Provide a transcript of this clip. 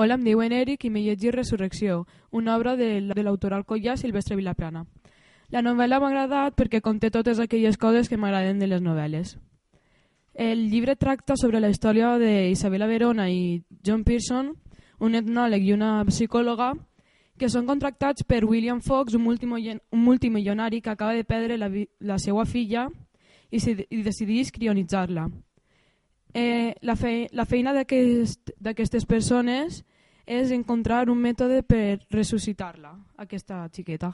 Hola, em diuen Eric i m'he llegit Resurrecció, una obra de, l'autor alcoià Silvestre Vilaplana. La novel·la m'ha agradat perquè conté totes aquelles coses que m'agraden de les novel·les. El llibre tracta sobre la història d'Isabela Verona i John Pearson, un etnòleg i una psicòloga, que són contractats per William Fox, un, multimilionari que acaba de perdre la, la seva filla i, i decideix crionitzar-la. Eh, la, fe, la feina d'aquestes aquest, persones és encontrar un mètode per ressuscitar-la, aquesta xiqueta.